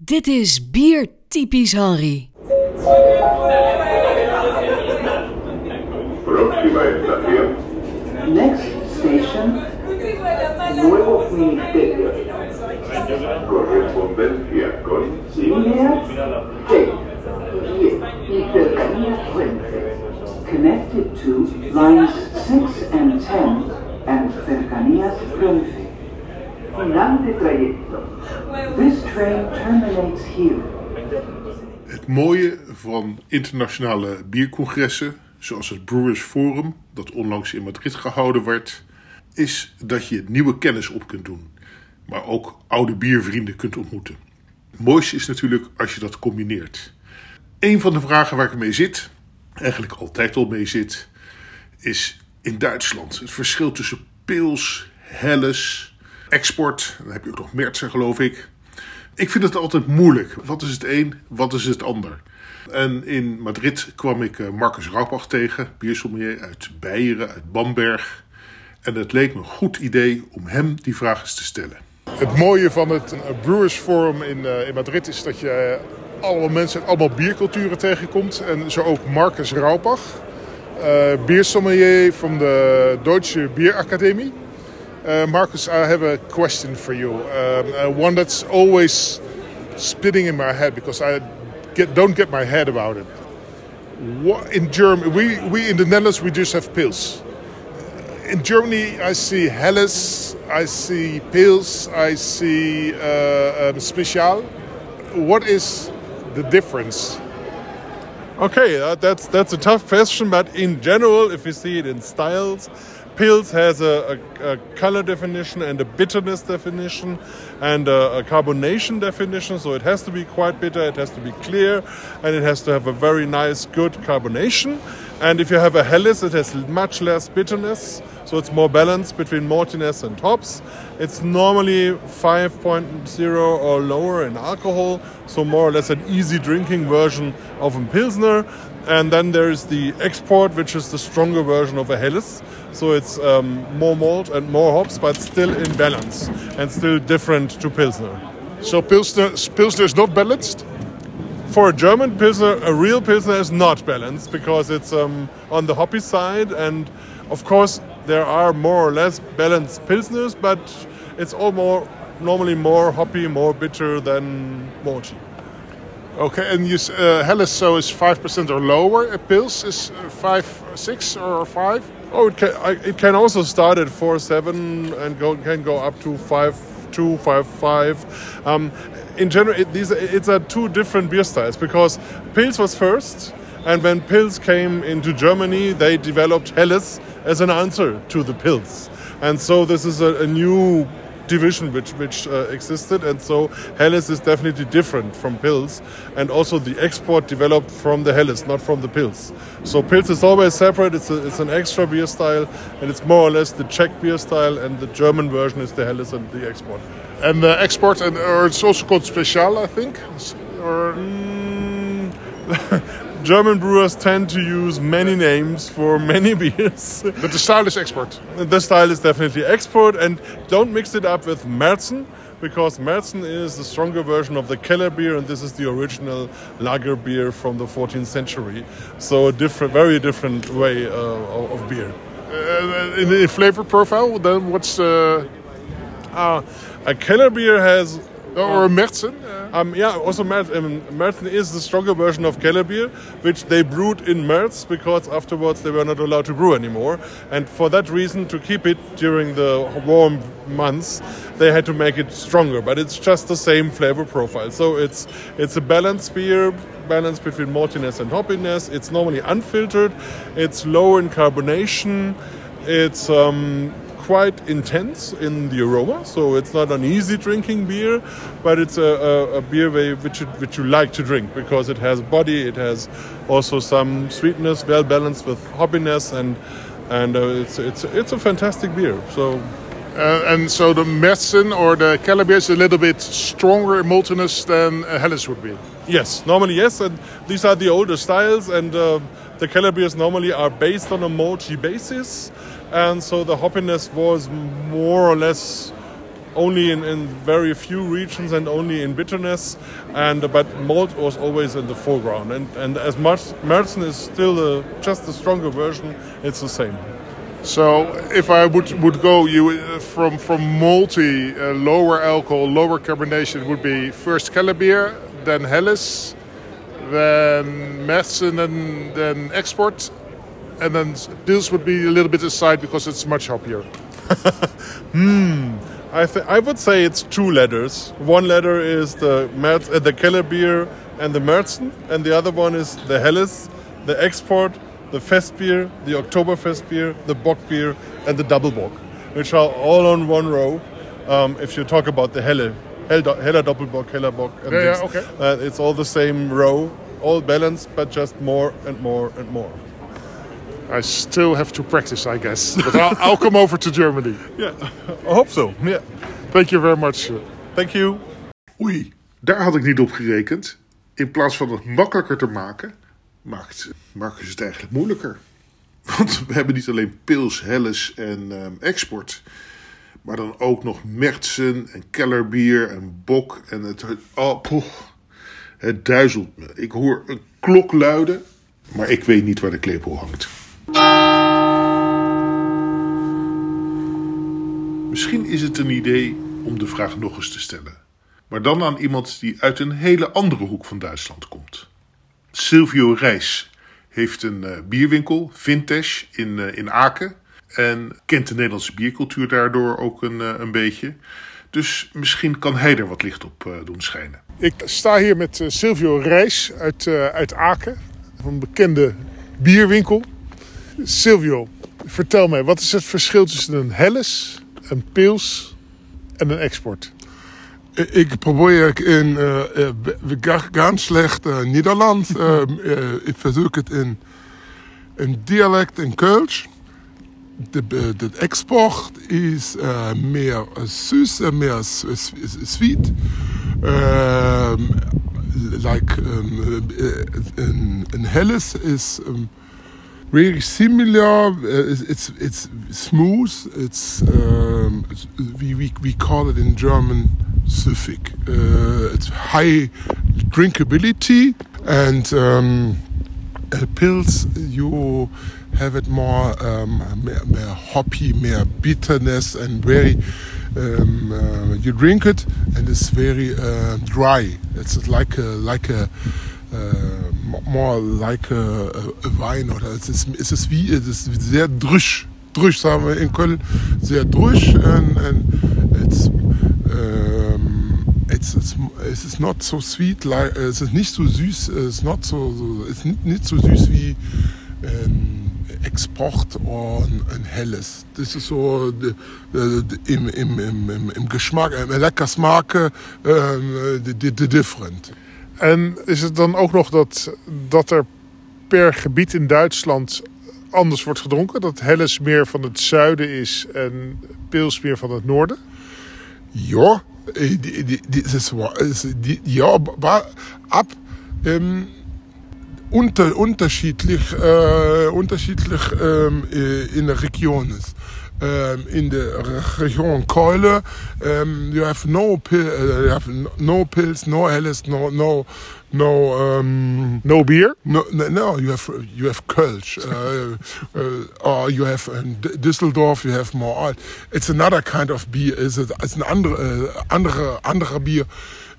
Dit is Bier Typisch Henry. Next station, Nuevos Ministerios. correspondencia con Línea 6, 10 y cercanía Puente. Connected to lines 6 and 10 and cercanías Puente. Trayecto. This train terminates here. Het mooie van internationale biercongressen, zoals het Brewers Forum, dat onlangs in Madrid gehouden werd, is dat je nieuwe kennis op kunt doen, maar ook oude biervrienden kunt ontmoeten. Het mooiste is natuurlijk als je dat combineert. Een van de vragen waar ik mee zit, eigenlijk altijd al mee zit, is in Duitsland het verschil tussen pils, helles, export, dan heb je ook nog Mertsen geloof ik, ik vind het altijd moeilijk. Wat is het een, wat is het ander? En in Madrid kwam ik eh, Marcus Raubach tegen, biersommelier uit Beieren, uit Bamberg. En het leek me een goed idee om hem die vraag eens te stellen. Het mooie van het eh, Brewers Forum in, eh, in Madrid is dat je allemaal mensen uit allemaal bierculturen tegenkomt. En zo ook Marcus Raubach, uh, biersommelier van de Deutsche Bierakademie. Uh, Markus, I have a question for you. Um, uh, one that's always spinning in my head because I get, don't get my head about it. What, in Germany, we, we in the Netherlands we just have Pils. In Germany, I see Helles, I see Pils, I see uh, um, special. What is the difference? Okay, uh, that's that's a tough question, but in general, if you see it in styles, Pils has a, a, a color definition and a bitterness definition and a, a, carbonation definition. So it has to be quite bitter, it has to be clear, and it has to have a very nice, good carbonation. And if you have a Helles, it has much less bitterness, so it's more balanced between maltiness and hops. It's normally 5.0 or lower in alcohol, so more or less an easy drinking version of a Pilsner. And then there's the export, which is the stronger version of a Helles. So it's um, more malt and more hops, but still in balance and still different to Pilsner. So Pilsner, Pilsner is not balanced? For a German Pilsner, a real Pilsner is not balanced because it's um, on the hoppy side. And of course, there are more or less balanced Pilsners, but it's all more, normally more hoppy, more bitter than malty. Okay, and you, uh, is 5% or lower. A Pils is 5, 6 or 5? Oh, it can, I, it can also start at four seven and go, can go up to five two five five. Um, in general, it, these it's a two different beer styles because Pils was first, and when Pils came into Germany, they developed Helles as an answer to the Pils, and so this is a, a new division which which uh, existed. And so Helles is definitely different from Pils and also the export developed from the Helles not from the Pils so Pils is always separate. It's, a, it's an extra beer style. And it's more or less the Czech beer style. And the German version is the Helles and the export. And the export and or it's also called Special I think? Or mm, German brewers tend to use many names for many beers. But the style is export. The style is definitely export, and don't mix it up with Märzen because Märzen is the stronger version of the Keller beer, and this is the original lager beer from the 14th century. So a different, very different way uh, of beer. Uh, in the flavor profile, then what's the? Uh, a Keller beer has or a Märzen? Um, yeah, also um, is the stronger version of Keller beer, which they brewed in Merz because afterwards they were not allowed to brew anymore. And for that reason, to keep it during the warm months, they had to make it stronger. But it's just the same flavor profile. So it's it's a balanced beer, balance between maltiness and hoppiness. It's normally unfiltered. It's low in carbonation. It's um, quite intense in the aroma, so it's not an easy drinking beer, but it's a, a, a beer way which you, which you like to drink because it has body, it has also some sweetness, well balanced with hoppiness, and and uh, it's it's it's a fantastic beer. So. Uh, and so the Märzen or the Keller is a little bit stronger in maltiness than uh, Helles would be. Yes, normally yes, and these are the older styles, and uh, the beers normally are based on a malty basis and so the hoppiness was more or less only in, in very few regions and only in bitterness. And but malt was always in the foreground. And and as much Märzen is still a, just a stronger version, it's the same. So if I would would go you uh, from from malty, uh, lower alcohol, lower carbonation would be first beer, then Helles, then Märzen, and then export, and then Pils would be a little bit aside because it's much hoppier. I th- I would say it's two letters. One letter is the Merz- uh, the Keller beer and the Märzen, and the other one is the Helles, the export, the Fest beer, the Oktoberfest beer, the Bock beer, and the Double Bock, which are all on one row. Um, if you talk about the Helle, Hell- Heller Doppelbock, Heller Bock, and Yeah, yeah, okay. uh, it's all the same row, all balanced, but just more and more and more. I still have to practice, I guess, but I'll, I'll come over to Germany. Yeah, I hope so. Yeah, Thank you very much. thank you. Oei, daar had ik niet op gerekend. In plaats van het makkelijker te maken, maakt Marcus het eigenlijk moeilijker. Want we hebben niet alleen pils, helles en ehm, export, maar dan ook nog Mertsen en Kellerbier en Bok en het. Oh, poeh, het duizelt me. Ik hoor een klok luiden, maar ik weet niet waar de klepel hangt. Misschien is het een idee om de vraag nog eens te stellen. Maar dan aan iemand die uit een hele andere hoek van Duitsland komt. Silvio Reis heeft een eh, bierwinkel, Vintage, in, eh, in Aken. En kent de Nederlandse biercultuur daardoor ook een, eh, een beetje. Dus misschien kan hij er wat licht op doen schijnen. Ik sta hier met Silvio Reis uit, uit Aken. Een bekende bierwinkel. Silvio, vertel mij, wat is het verschil tussen een Helles, een Pils en een export? Ik probeer in ga- ganz schlecht äh, Nederlands. ähm, äh, ik versuche het in, in dialect in Kölsch. De, de export is meer äh, meer sweet. Ähm, like um, in, in Helles is um, really similar. Uh, it's, it's it's smooth. It's, um, it's we, we we call it in German süffig. Uh, it's high drinkability and um, Pils. You have it more um, more, more hoppy, more bitterness, and very. Um, uh, you drink it and it's very uh, dry. It's like a like a uh, more like a, a, wine oder es ist, es ist wie es ist sehr drüsch drüsch sagen wir in Köln sehr drüsch and, and it's um, it's, it's es ist not so sweet like es ist nicht so süß es not so, so es nicht, so süß wie ähm, Export oder ein, helles. Das ist so de, im, im, im, im, Geschmack, im lecker ähm, de, de different. En is het dan ook nog dat, dat er per gebied in Duitsland anders wordt gedronken? Dat Helles meer van het zuiden is en Pils meer van het noorden? Ja, äh, die, es- die, ja, ab ähm, unter, unterschiedlich, äh, unterschiedlich ähm, äh, in der Region ist. Um, in the region Keule, um, you have no pill, uh, you have no Pils, no Helles, no no no um, No bier? no, no, no, you have you have Kölsch, uh, uh, or you have in Düsseldorf, you have more. It's another kind of beer. It's, a, it's an andere, uh, andere, andere beer.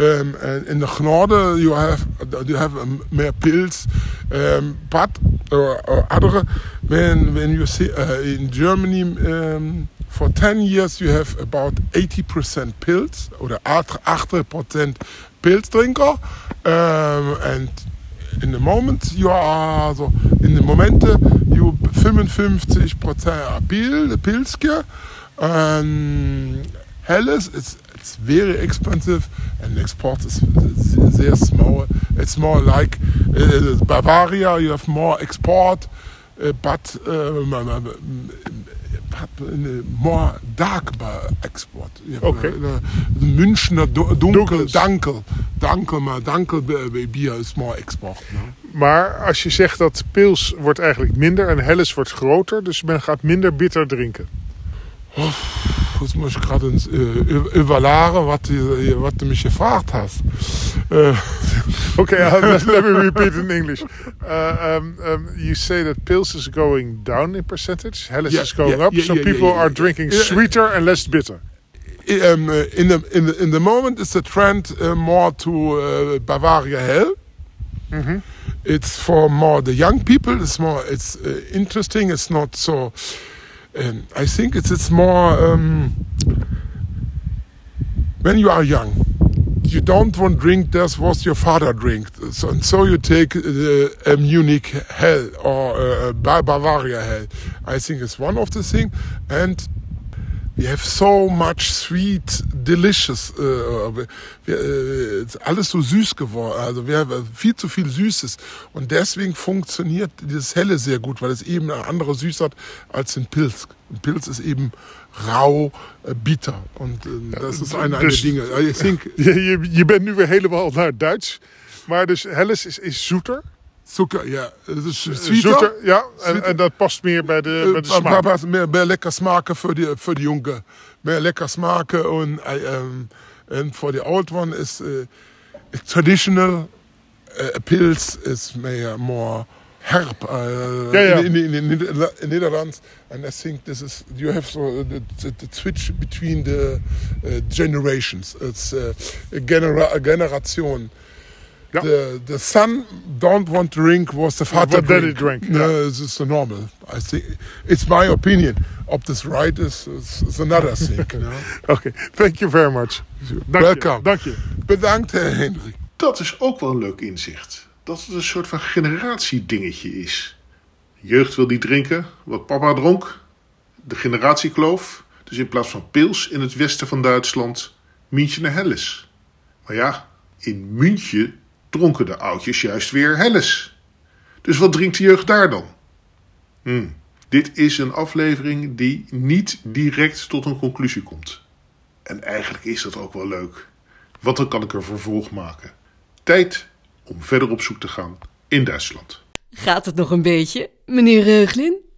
Um, and in the Norden, you have you have um, more Pils, um, but or, or other. When when you see uh, in Germany. Um, for 10 years you have about 80% Pils or 80% Pils drinker um, and in the moment you are so in the momente you 55% Pil, Pilske and Helles it's it's very expensive and export is very small it's more like uh, Bavaria you have more export uh, but but uh, more dark export. Okay. uh, Münchner du- dunkel, dankel, dankel, maar dankel bi- bier is more export. no? Maar als je zegt dat Pils wordt eigenlijk minder en Helles wordt groter, dus men gaat minder bitter drinken. Jetzt muss ich gerade äh, was du, was du mich gefragt hast. Äh, Okay, uh, let, me repeat in English. Uh, um, um, you say that Pils is going down in percentage, Helles Yeah, is going yeah, up, yeah, so people are drinking sweeter and less bitter. um, uh, in, the, in, the, in the moment it's a trend uh, more to uh, Bavaria Hell. It's for more the young people. It's more. It's uh, interesting. It's not so. Um, I think it's it's more um, when you are young. You don't want to drink this what your father drank, so, and so you take uh, a Munich Hell or uh, Bavaria Hell. I think it's one of the thing, and we have so much sweet, delicious. Äh, wir, äh, alles so süß geworden. Also wir haben viel zu viel Süßes. Und deswegen funktioniert dieses Helle sehr gut, weil es eben eine andere Süße hat als ein Pilz. Ein Pilz ist eben rauw, äh, bitter. Und äh, das ist eine, eine dus- Dinge. I think Je, je, je bent nu weer helemaal naar Duits. Maar dus Helles is, is zoeter. Zucker, ja. Zoeter, ja. En, en dat past meer bij de, bij de Äh, smaak. aber mehr, mehr lecker smaken für die, für die Junge. Mehr lecker smaken und, äh, ähm, and for the old one is uh, traditional uh, pills is mehr more herb uh, Ja, ja. In, in, in, in, Netherlands. And I think this is you have so the, the, the switch between the uh, generations. It's uh, a, genera generation. Ja. The the son don't want to drink was the father drink. No, ja. this is the normal. I think it's my opinion. Ob this right is, is, is another thing. you know? Oké, thank you very much. Dank Welcome. Je, dank je. Bedankt, Hendrik. Dat is ook wel een leuk inzicht. Dat het een soort van generatiedingetje is. Jeugd wil niet drinken wat papa dronk. De generatiekloof. Dus in plaats van pils in het westen van Duitsland, München en Helles. Maar ja, in München dronken de oudjes juist weer Helles. Dus wat drinkt de jeugd daar dan? Hm, dit is een aflevering die niet direct tot een conclusie komt. En eigenlijk is dat ook wel leuk. Want dan kan ik er vervolg maken. Tijd om verder op zoek te gaan in Duitsland. Gaat het nog een beetje, meneer Reuglin?